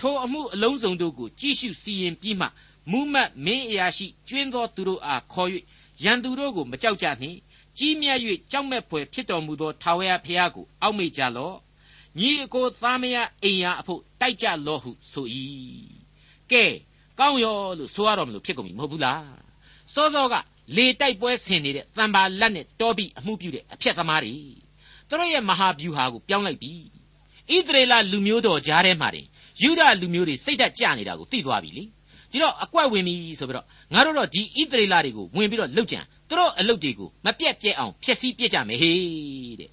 ထိုအမှုအလုံးစုံတို့ကိုကြည့်ရှုစီရင်ပြီးမှမူးမတ်မင်းအရာရှိကျွင်းသောသူတို့အားခေါ်၍ရန်သူတို့ကိုမကြောက်ကြနှင့်ကြီးမြတ်၍ကြောက်မဲ့ဖွယ်ဖြစ်တော်မူသောထာဝရဘုရားကိုအောက်မေ့ကြလော့ညီအကိုသားမယားအိမ်ယာအဖို့တိုက်ကြလော့ဟုဆို၏ကဲကောင်းရောလို့ဆိုရတော့မလို့ဖြစ်ကုန်ပြီမဟုတ်ဘူးလားစောစောကလေတိုက်ပွဲဆင်နေတဲ့တံပါလက်နဲ့တောပြီးအမှုပြုတဲ့အဖက်သမားတွေ သူတို့ရဲ့မဟာဗျူဟာကိုပြောင်းလိုက်ပြီဣသရေလလူမျိုးတော်ကြားထဲမှာတင်ယူဒလူမျိုးတွေစိတ်ဓာတ်ကျနေတာကိုသိသွားပြီလေဒီတော့အကွက်ဝင်ပြီဆိုပြီးတော့ငါတို့တော့ဒီဣသရေလတွေကိုဝင်ပြီးတော့လှုပ်ကြံသူတို့အလုပ်တွေကိုမပြက်ပြက်အောင်ဖျက်ဆီးပြစ်ကြမယ်ဟေးတဲ့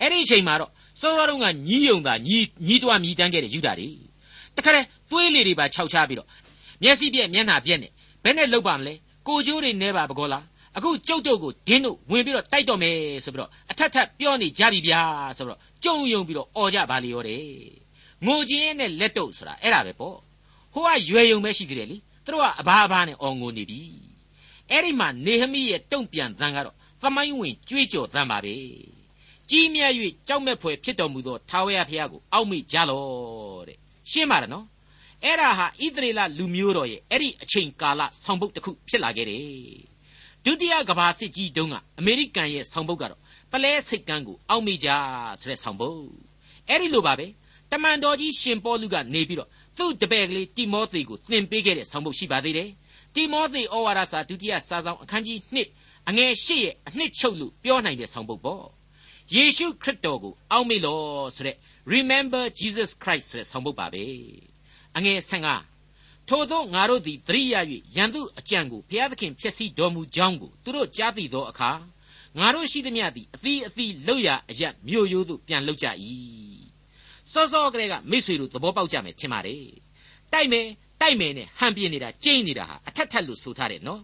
အဲ့ဒီအချိန်မှာတော့စောစောတုန်းကညီးယုံတာညီးညီးတွားမြည်တမ်းခဲ့တဲ့ယူဒာတွေတခါတည်းသွေးလေတွေပါခြောက်ချပြီးတော့မျက်စိပြက်မျက်နှာပြက်နဲ့ဘယ်နဲ့လှုပ်ပါမလဲကိုကျိုးတွေနဲပါဘကောလား အခုကျုပ်တို့ကိုဒင်းတို့ဝင်ပြီးတော့တိုက်တော့မယ်ဆိုပြီးတော့အထက်ထပ်ပြောနေကြပြီဗျာဆိုတော့ကြုံယုံပြီးတော့អော်ကြပါလေရောတဲ့ငိုခြင်းနဲ့လက်တုပ်ဆိုတာအဲ့ဒါပဲပေါ့ဟိုကရွယ်ယုံပဲရှိကြတယ်လေသူတို့ကအဘာအဘာနဲ့អော်ငိုနေပြီအဲ့ဒီမှာနေဟမိရဲ့တုံ့ပြန်သံကတော့သမိုင်းဝင်ကြွေးကြော်သံပါပဲကြီးမြတ်၍ကြောက်မဲ့ဖွယ်ဖြစ်တော်မူသောထာဝရဘုရားကိုအောက်မေ့ကြလော့တဲ့ရှင်းပါတယ်နော်အဲ့ဒါဟာဣသရေလလူမျိုးတော်ရဲ့အဲ့ဒီအချိန်ကာလဆောင်ပုဒ်တစ်ခုဖြစ်လာခဲ့တယ် ဒုတိယကမ္ဘာစစ်ကြီးတုန်းကအမေရိကန်ရဲ့ဆောင်ပုဒ်ကတော့ပလဲစိတ်ကန်းကိုအောက်မေ့ကြဆိုတဲ့ဆောင်ပုဒ်အဲ့ဒီလိုပါပဲတမန်တော်ကြီးရှင်ပေါလုကနေပြီးတော့သူ့တပည့်ကလေးတိမောသေကိုသင်ပေးခဲ့တဲ့ဆောင်ပုဒ်ရှိပါသေးတယ်တိမောသေဩဝါဒစာဒုတိယစာဆောင်အခန်းကြီး1အငယ်၈ရဲ့အနှစ်ချုပ်လို့ပြောနိုင်တဲ့ဆောင်ပုဒ်ပေါ့ယေရှုခရစ်တော်ကိုအောက်မေ့လို့ဆိုတဲ့ Remember Jesus Christ ဆိုတဲ့ဆောင်ပုဒ်ပါပဲအငယ်15 ထို့သောငါတို့သည်သတိရ၍ယံသူအကြံကိုဘုရားသခင်ဖြစ်စီတော်မူကြောင်းကိုသူတို့ကြားသိသောအခါငါတို့ရှိသမျှသည်အသီးအသီးလောက်ရအရမြို့ရိုးသို့ပြန်လောက်ကြ၏စောစောကလေးကမိတ်ဆွေတို့သဘောပေါက်ကြမယ်ထင်ပါတယ်တိုက်မယ်တိုက်မယ်နဲ့ဟန်ပြင်းနေတာကျိန်းနေတာဟာအထက်ထက်လို့ဆိုထားတယ်နော်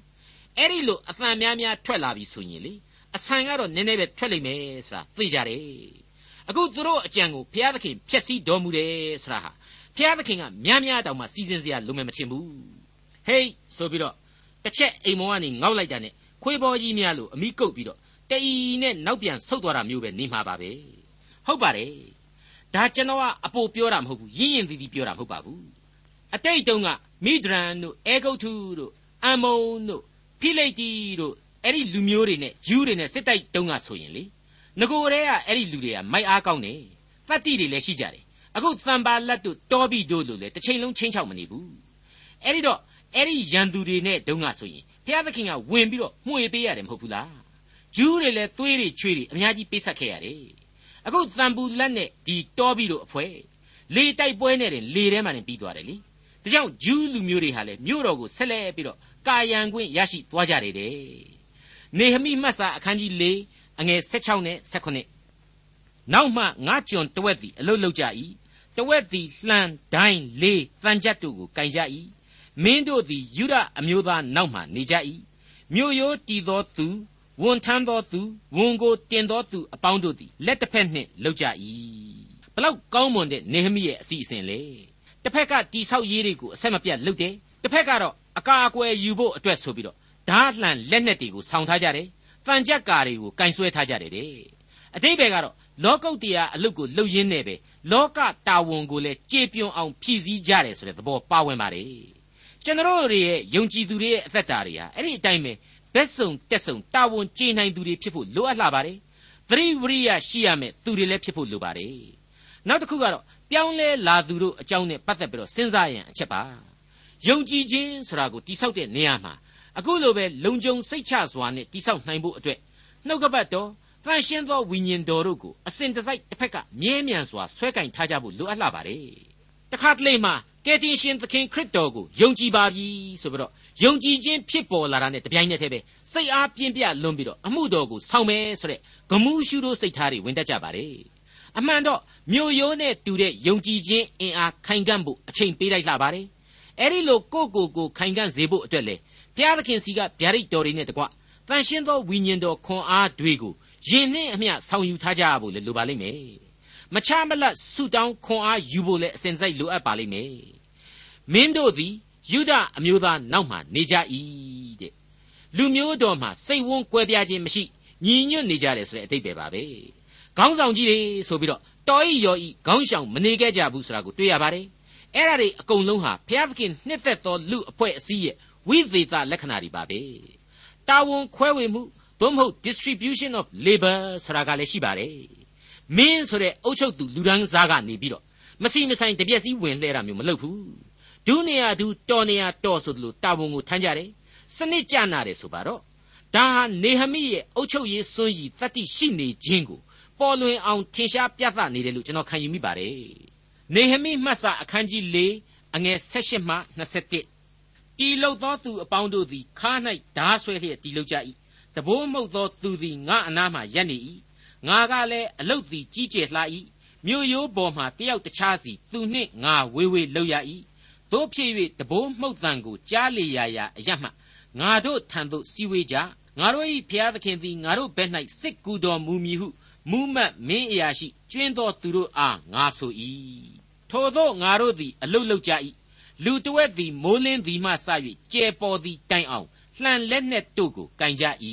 အဲ့ဒီလိုအသံများများထွက်လာပြီဆိုရင်လေအဆန်ကတော့နည်းနည်းပဲထွက်လိမ့်မယ်ဆိုတာသိကြတယ်အခုသူတို့အကြံကိုဘုရားသခင်ဖျက်ဆီးတော်မူတယ်ဆိုတာဟာ ဘုရားသခင်ကများများတောင်မှစီစဉ်စရာလုံးမယ်မထင်ဘူးဟေးဆိုပြီးတော့တစ်ချက်အိမ်မောကနေငေါက်လိုက်တာနဲ့ခွေးပေါ်ကြီးများလို့အမိကုတ်ပြီးတော့တအီနဲ့နောက်ပြန်ဆုတ်သွားတာမျိုးပဲနေမှာပါပဲဟုတ်ပါတယ်ဒါကျွန်တော်ကအပိုပြောတာမဟုတ်ဘူးရင်းရင်သီးသီးပြောတာမဟုတ်ပါဘူးအတိတ်တုန်းကမိဒရန်တို့အဲဂုတ်ထုတို့အမုန်တို့ဖိလိတ်တီတို့အဲ့ဒီလူမျိုးတွေနဲ့ဂျူးတွေနဲ့စစ်တိုက်တုန်းကဆိုရင်လေငကိုတည်းကအဲ့ဒီလူတွေကမိုက်အားကောင်းတယ်တတ်တိတွေလည်းရှိကြတယ် အခုသံပါလက်တို့တောပြီးတို့လို့လေတစ်ချိန်လုံးချင်းချောက်မနေဘူးအဲ့ဒီတော့အဲ့ဒီရန်သူတွေနဲ့တုန်းကဆိုရင်ဘုရားသခင်ကဝင်ပြီးတော့မှုေပေးရတယ်မဟုတ်ဘူးလားဂျူးတွေလည်းသွေးတွေချွေးတွေအများကြီးပေးဆက်ခဲ့ရတယ်အခုသံပူလက်နဲ့ဒီတောပြီးတို့အဖွဲလေတိုက်ပွဲနဲ့တင်လေထဲမှာတင်ပြီးသွားတယ်လေဒါကြောင့်ဂျူးလူမျိုးတွေဟာလည်းမြို့တော်ကိုဆက်လက်ပြီးတော့ကာယံခွင့်ရရှိသွားကြတယ်နေဟမိမှတ်စာအခန်းကြီး၄အငယ်16နဲ့18နောက်မှငါကျွန်တဝက်သည်အလုတ်လုတ်ကြ၏ တဝက်သည်လှန်ဒိုင်းလေးတန်ကြတ်တို့ကိုကင်ကြ၏မင်းတို့သည်ယူဒအမျိုးသားနောက်မှနေကြ၏မြို့ရိုးတည်သောသူဝန်ထမ်းသောသူဝန်ကိုတင်သောသူအပေါင်းတို့သည်လက်တစ်ဖက်နှင့်လှုပ်ကြ၏ဘလောက်ကောင်းမွန်တဲ့နေဟမိရဲ့အစီအစဉ်လေတစ်ဖက်ကတိဆောက်ရေးတွေကိုအဆက်မပြတ်လှုပ်တယ်တစ်ဖက်ကတော့အကာအကွယ်ယူဖို့အတွက်ဆိုပြီးတော့ဓာတ်လှန်လက်နက်တွေကိုဆောင်းထားကြတယ်တန်ကြက်ကာတွေကိုကင်ဆွဲထားကြတယ်တဲ့အတိတ်ဘယ်ကတော့ လောကုတ်တရားအလုတ်ကိုလှုပ်ရင်းနဲ့ပဲလောကတာဝန်ကိုလည်းကြေပြွန်အောင်ဖြည့်ဆည်းကြတယ်ဆိုတဲ့သဘောပါဝင်ပါတယ်ကျွန်တော်တို့ရဲ့ယုံကြည်သူတွေရဲ့အသက်တာတွေဟာအဲ့ဒီအတိုင်းပဲဘက်စုံတက်စုံတာဝန်ကျေနိုင်သူတွေဖြစ်ဖို့လိုအပ်လာပါတယ်သတိဝရိယရှိရမယ်သူတွေလည်းဖြစ်ဖို့လိုပါတယ်နောက်တစ်ခုကတော့ပြောင်းလဲလာသူတို့အကြောင်းနဲ့ပတ်သက်ပြီးတော့စဉ်းစားရန်အချက်ပါယုံကြည်ခြင်းဆိုတာကိုတိဆောက်တဲ့နေရာမှာအခုလိုပဲလုံခြုံစိတ်ချစွာနဲ့တိဆောက်နိုင်ဖို့အတွက်နှုတ်ကပတ်တော် တန်ရှင်းသောဝိညာဉ်တော်တို့ကိုအစဉ်တစိုက်တစ်ဖက်ကမြဲမြံစွာဆွဲကင်ထားကြဖို့လိုအပ်လာပါတယ်တခါတလေမှာကယ်တင်ရှင်သခင်ခရစ်တော်ကိုယုံကြည်ပါပြီဆိုပြီးတော့ယုံကြည်ခြင်းဖြစ်ပေါ်လာတာနဲ့တပြိုင်နက်တည်းပဲစိတ်အားပြင်းပြလွန်ပြီးတော့အမှုတော်ကိုဆောင်မယ်ဆိုတဲ့ဂမှုရှုတို့စိတ်ထားတွေဝင်တတ်ကြပါတယ်အမှန်တော့မြို့ရိုးနဲ့တူတဲ့ယုံကြည်ခြင်းအင်အားခိုင်ခံ့ဖို့အချိန်ပေးလိုက်လာပါတယ်အဲ့ဒီလိုကိုကိုကိုခိုင်ခံ့စေဖို့အတွက်လေဘုရားသခင်စီကဗျာဒိတ်တော်တွေနဲ့တကွတန်ရှင်းသောဝိညာဉ်တော်ခွန်အားတွေကို ယင်နှင့်အမျှဆောင်ယူထားကြရဖို့လေလိုပါလိမ့်မယ်မချမလတ်ဆုတောင်းခွန်အားယူဖို့လေအစဉ်စိုက်လိုအပ်ပါလိမ့်မယ်မင်းတို့သည်ယူဒအမျိုးသားနောက်မှနေကြ၏တဲ့လူမျိုးတော်မှာစိတ်ဝန်းကွဲပြားခြင်းမရှိညီညွတ်နေကြတယ်ဆိုတဲ့အတိတ်ပဲပါပဲခေါင်းဆောင်ကြီးတွေဆိုပြီးတော့တော်ဤရောဤခေါင်းဆောင်မနေခဲ့ကြဘူးဆိုတာကိုတွေ့ရပါတယ်အဲ့ဒါတွေအကုန်လုံးဟာဘုရားသခင်နှစ်သက်သောလူအဖွဲ့အစည်းရဲ့ဝိသေသလက္ခဏာတွေပါပဲတာဝန်ခွဲဝေမှု သို့မဟုတ် distribution of labor ဆိုတာကလည်းရှိပါတယ်မင်းဆိုတဲ့အုပ်ချုပ်သူလူဒန်းစားကနေပြီးတော့မစီမဆိုင်တပြက်စီဝင်လှဲတာမျိုးမလုပ်ဘူးဒုနေရာဒုတော်နေရာတော်ဆိုသလိုတာဝန်ကိုထမ်းကြတယ်စနစ်ကျနာတယ်ဆိုပါတော့ဒါဟာနေဟမိရဲ့အုပ်ချုပ်ရေးစွန့်ရည်တတိရှိနေခြင်းကိုပေါ်လွင်အောင်ထင်ရှားပြသနေတယ်လို့ကျွန်တော်ခံယူမိပါတယ်နေဟမိမှတ်စာအခန်းကြီး၄အငယ်၁၈မှ21တီလုတ်သောသူအပေါင်းတို့သည်ခါ၌ဓာဆွဲလျက်တီလုတ်ကြ၏ တဘိုးမှုတ်သောသူသည်ငါအနားမှရက်နေ၏ငါကလည်းအလုတ်သည်ကြီးကျယ်လှ၏မြို့ရိုးပေါ်မှတယောက်တခြားစီသူနှင့်ငါဝေးဝေးလောက်ရ၏တို့ဖြစ်၍တဘိုးမှုတ်တန်ကိုကြားလေရာရာအရမှငါတို့ထံသို့စီဝေးကြငါတို့၏ဖျားသခင်သည်ငါတို့ဘက်၌စစ်ကူတော်မူမည်ဟုမူးမတ်မင်းအရာရှိကျွင်းသောသူတို့အားငါဆို၏ထိုသောငါတို့သည်အလုတ်လုတ်ကြ၏လူတဝက်သည်မိုးလင်းသည်မှစ၍ကျဲပေါ်သည်တိုင်အောင် လှန်လက်နဲ့တို့ကိုကင်ကြ၏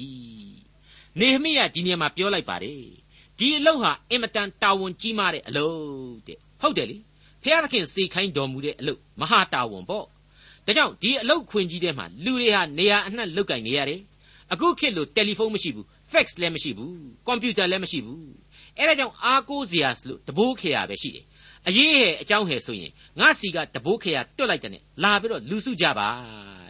နေဟမိယဒီနေရာမှာပြောလိုက်ပါတယ်ဒီအလုတ်ဟာအင်မတန်တာဝန်ကြီးမားတဲ့အလုတ်တဲ့ဟုတ်တယ်လေဖျားသခင်စေခိုင်းတော်မူတဲ့အလုတ်မဟာတာဝန်ပေါ့ဒါကြောင့်ဒီအလုတ်ခွင်ကြီးထဲမှာလူတွေဟာနေရာအနှံ့လုတ်ကင်နေရတယ်အခုခေတ်လိုတယ်လီဖုန်းမရှိဘူး fax လည်းမရှိဘူးကွန်ပျူတာလည်းမရှိဘူးအဲ့ဒါကြောင့်အားကိုးစရာလို့တဘိုးခေယာပဲရှိတယ်အရေးဟဲ့အကြောင်းဟဲ့ဆိုရင်ငါစီကတဘိုးခေယာတွတ်လိုက်တဲ့နဲ့လာပြီးတော့လူစုကြပါ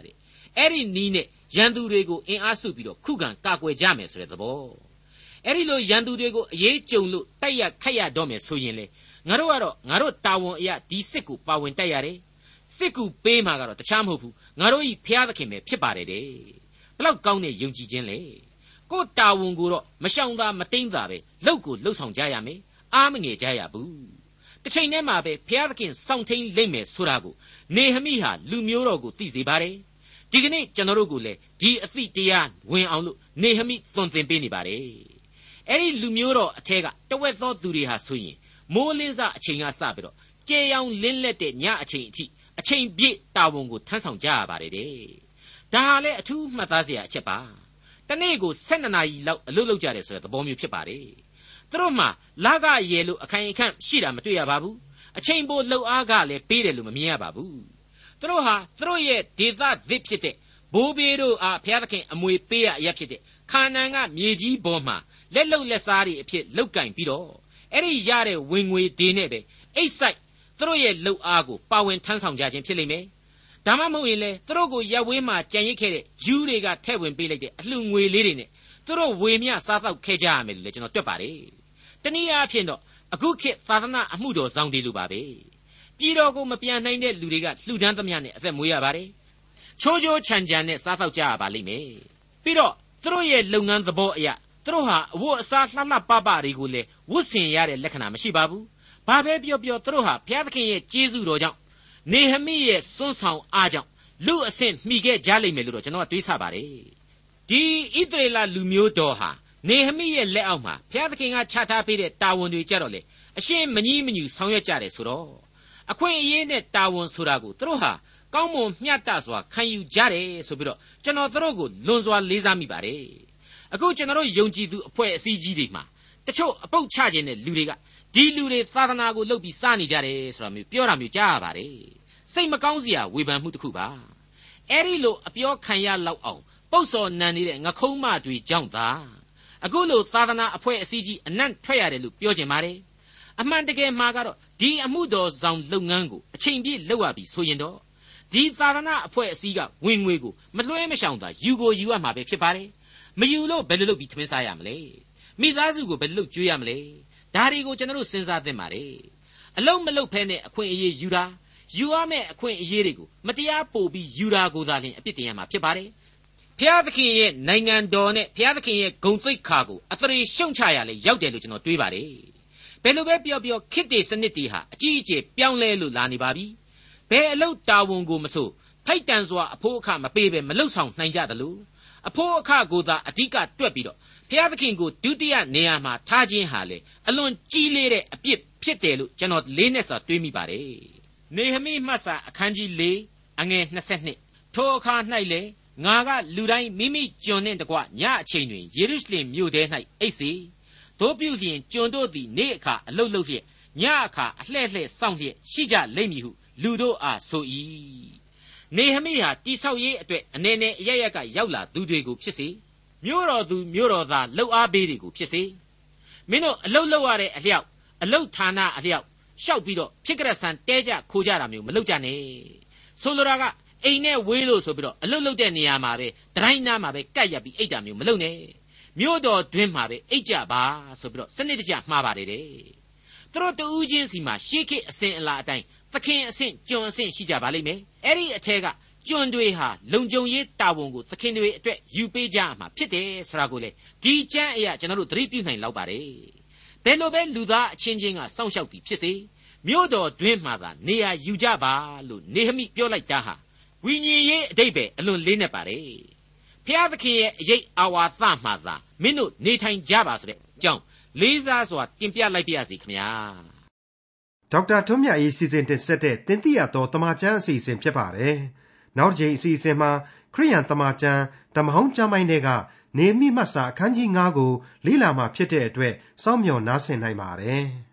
တဲ့အဲ့ဒီနီးနဲ့ ရန်သူတွေကိုအင်အားစုပြီးတော့ခုခံကာကွယ်ကြမယ်ဆိုတဲ့သဘောအဲ့ဒီလိုရန်သူတွေကိုအရေးကြုံလို့တိုက်ရခတ်ရတော့မယ်ဆိုရင်လေငါတို့ကတော့ငါတို့တာဝန်အရာဒီစစ်ကိုပါဝင်တိုက်ရတယ်စစ်ကူပေးမှာကတော့တခြားမဟုတ်ဘူးငါတို့ဤဖျားသခင်ပဲဖြစ်ပါတယ်တဲ့ဘလောက်ကောင်းတဲ့ယုံကြည်ခြင်းလေကိုတာဝန်ကိုတော့မရှောင်သာမတိမ့်သာပဲလောက်ကိုလှုပ်ဆောင်ကြရမယ်အားမငယ်ကြရဘူးတစ်ချိန်တည်းမှာပဲဘုရားသခင်စောင့်ထိန်လိမ့်မယ်ဆိုတာကိုနေဟမိဟာလူမျိုးတော်ကိုသိစေပါတယ် ဒီကနေ့ကျွန်တော်တို့ကိုလည်းဒီအသည့်တရားဝင်အောင်လို့နေဟမိသွန်သင်ပေးနေပါတယ်အဲ့ဒီလူမျိုးတော်အထက်ကတဝက်သောသူတွေဟာဆိုရင်မိုးလင်းစအချိန်ကစပြီးတော့ကြေရောင်လင်းလက်တဲ့ညအချိန်အထိအချိန်ပြည့်တာဝန်ကိုထမ်းဆောင်ကြရပါတယ်တဲ့ဒါဟာလည်းအထူးမှတ်သားစရာအချက်ပါတနေ့ကို12နာရီလောက်အလုပ်လုပ်ကြတယ်ဆိုတဲ့သဘောမျိုးဖြစ်ပါတယ်သူတို့မှလကရဲလို့အခိုင်အခန့်ရှိတာမတွေ့ရပါဘူးအချိန်ပိုလှုပ်အားကလည်းပေးတယ်လို့မမြင်ရပါဘူး သူတို့ဟာသူတို့ရဲ့ဒေသသစ်ဖြစ်တဲ့ဘိုးဘေးတို့အားဘုရားသခင်အမွေပေးရအပ်ဖြစ်တဲ့ခါနန်ကမြေကြီးပေါ်မှာလက်လုံလက်စားတွေအဖြစ်လောက်ကင်ပြီးတော့အဲ့ဒီရတဲ့ဝင်ငွေတွေနဲ့ပဲအိတ်ဆိုင်သူတို့ရဲ့လှုပ်အားကိုပါဝင်ထမ်းဆောင်ကြခြင်းဖြစ်လိမ့်မယ်ဒါမှမဟုတ်ရင်လေသူတို့ကိုရက်ဝေးမှာကြံရစ်ခဲ့တဲ့ယူတွေကထည့်ဝင်ပေးလိုက်တဲ့အလှငွေလေးတွေနဲ့သူတို့ဝေမျှစားတော့ခဲ့ကြရမယ်လို့လည်းကျွန်တော်တွက်ပါတယ်တနည်းအားဖြင့်တော့အခုခေတ်သာသနာအမှုတော်ဆောင်တွေလိုပါပဲ ပြည်တော်ကိုမပြန်နိုင်တဲ့လူတွေကလှူဒန်းသမျှနဲ့အသက်မွေးရပါတယ်ချိုးချိုးချန်ချန်နဲ့စားတော့ကြရပါလိမ့်မယ်ပြီးတော့သူတို့ရဲ့လုပ်ငန်းသဘောအရာသူသူတို့ဟာအဝတ်အစားလှလှပပတွေကိုလည်းဝတ်ဆင်ရတဲ့လက္ခဏာမရှိပါဘူးဘာပဲပြောပြောသူတို့ဟာဘုရားသခင်ရဲ့ကျေးဇူးတော်ကြောင့်နေဟမိရဲ့စွန့်ဆောင်အားကြောင့်လူအဆင့်မှီခဲ့ကြလိမ့်မယ်လို့တော့ကျွန်တော်ကတွေးဆပါတယ်ဒီဣသရေလလူမျိုးတော်ဟာနေဟမိရဲ့လက်အောက်မှာဘုရားသခင်ကချထားပေးတဲ့တာဝန်တွေကြတော့လေအရှင်းမကြီးမညူဆောင်ရွက်ကြတယ်ဆိုတော့ အခွင့်အရေးနဲ့တာဝန်ဆိုတာကိုသူတို့ဟာကောင်းမွန်မျှတစွာခံယူကြတယ်ဆိုပြီးတော့ကျွန်တော်တို့ကိုလွန်စွာလေးစားမိပါတယ်အခုကျွန်တော်ယုံကြည်သူအဖွဲ့အစည်းကြီးတွေမှာတချို့အပုတ်ချခြင်းတဲ့လူတွေကဒီလူတွေသာသနာကိုလှုပ်ပြီးစားနေကြတယ်ဆိုတာမျိုးပြောတာမျိုးကြားရပါတယ်စိတ်မကောင်းစရာဝေဖန်မှုတစ်ခုပါအဲ့ဒီလိုအပြောခံရလောက်အောင်ပုတ်စော်နံနေတဲ့ငခုံးမတွေကြောင့်သာအခုလိုသာသနာအဖွဲ့အစည်းကြီးအနံ့ထွက်ရတယ်လို့ပြောကြပါတယ် အမှန်တကယ်မှာကတော့ဒီအမှုတော်ဆောင်လုပ်ငန်းကိုအချိန်ပြည့်လုပ်ရပြီဆိုရင်တော့ဒီသာသနာအဖွဲ့အစည်းကဝင်ငွေကိုမလွှဲမရှောင်သာယူကိုယူရမှာပဲဖြစ်ပါတယ်မယူလို့ဘယ်လိုလုပ်ပြီးထမင်းစားရမလဲမိသားစုကိုဘယ်လိုလုပ်ကျွေးရမလဲဒါတွေကိုကျွန်တော်တို့စဉ်းစားသင့်ပါတယ်အလုံးမလုံးဖဲနဲ့အခွင့်အရေးယူတာယူရမယ့်အခွင့်အရေးတွေကိုမတရားပို့ပြီးယူတာကိုသာလျှင်အပြစ်တင်ရမှာဖြစ်ပါတယ်ဖျားသခင်ရဲ့နိုင်ငံတော်နဲ့ဖျားသခင်ရဲ့ဂုံသိက္ခာကိုအသရေရှုံချရလေရောက်တယ်လို့ကျွန်တော်တွေးပါတယ် ဘယ်လိုပဲပြောပြောခစ်တေစနစ်တွေဟာအကြီးအကျယ်ပြောင်းလဲလို့လာနေပါပြီဘယ်အလုတ်တာဝန်ကိုမဆိုထိုက်တန်စွာအဖို့အခမပေးပဲမလုဆောင်နိုင်ကြတယ်လို့အဖို့အခကိုသာအဓိကတွက်ပြီးတော့ဖျားသခင်ကိုဒုတိယနေရာမှာထားခြင်းဟာလေအလွန်ကြီးလေးတဲ့အပြစ်ဖြစ်တယ်လို့ကျွန်တော်လေးနဲ့စွာတွေးမိပါတယ်နေဟမိမှတ်စာအခန်းကြီး၄အငယ်22ထိုအခါ၌လေငါကလူတိုင်းမိမိကျွန်နှင့်တကွညအချိန်တွင်ယေရုရှလင်မြို့ထဲ၌အိတ်စေ တို့ပြုလျင်ကျွန်တို့သည်နေ့အခါအလုတ်လုတ်လျက်ညအခါအလှဲ့လှဲ့စောင့်လျက်ရှိကြလိမ့်မည်ဟုလူတို့အားဆို၏နေဟမိဟာတိဆောက်ရေးအတွက်အနေနဲ့အရရက်ကရောက်လာသူတွေကိုဖြစ်စေမြို့တော်သူမြို့တော်သားလှုပ်အားပေးတွေကိုဖြစ်စေမင်းတို့အလုတ်လောက်ရတဲ့အလျောက်အလုတ်ဌာနအလျောက်ရှောက်ပြီးတော့ဖြစ်ကြဆန်တဲကြခိုးကြတာမျိုးမလုပ်ကြနဲ့ဆိုလိုတာကအိမ်နဲ့ဝေးလို့ဆိုပြီးတော့အလုတ်လုတ်တဲ့နေရာမှာပဲဒရိုင်းနားမှာပဲကတ်ရက်ပြီးအိတ်တာမျိုးမလုပ်နဲ့ မြို့တော်တွင်းမှာပဲအိတ်ကြပါဆိုပြီးတော့စနစ်တကျမှားပါတယ်တဲ့သူတို့တူးချင်းစီမှာရှေးခေတ်အစဉ်အလာအတိုင်းသခင်အဆင့်ကျွန်အဆင့်ရှိကြပါလိမ့်မယ်အဲ့ဒီအထက်ကကျွန်တွေဟာလုံခြုံရေးတာဝန်ကိုသခင်တွေအတွက်ယူပေးကြမှာဖြစ်တယ်ဆိုတာကိုလေဒီကျမ်းအရာကျွန်တော်တို့သတိပြုနိုင်လောက်ပါတယ်ဘယ်လိုပဲလူသားအချင်းချင်းကစောင့်ရှောက်ပြီးဖြစ်စေမြို့တော်တွင်းမှာသာနေရာယူကြပါလို့နေဟမိပြောလိုက်တာဟာဝိညာဉ်ရေးအတိတ်ပဲအလွန်လေးနေပါတယ် ဖျားသခင်ရဲ့အရေးအာဝါသမှာသာမင်းတို့နေထိုင်ကြပါဆိုတဲ့အကြောင်းလေးစားစွာတင်ပြလိုက်ပါရစေခင်ဗျာဒေါက်တာထွန်းမြတ်ရေးစီစဉ်တင်ဆက်တဲ့တင်ပြတော်တမချန်းအစီအစဉ်ဖြစ်ပါတယ်နောက်တစ်ချိန်အစီအစဉ်မှာခရိယန်တမချန်းဓမ္မဟောင်းကျမ်းပိုင်းတွေကနေမိမတ်စာအခန်းကြီး9ကိုလေ့လာမှဖြစ်တဲ့အတွက်စောင့်မျှော်နားဆင်နိုင်ပါတယ်။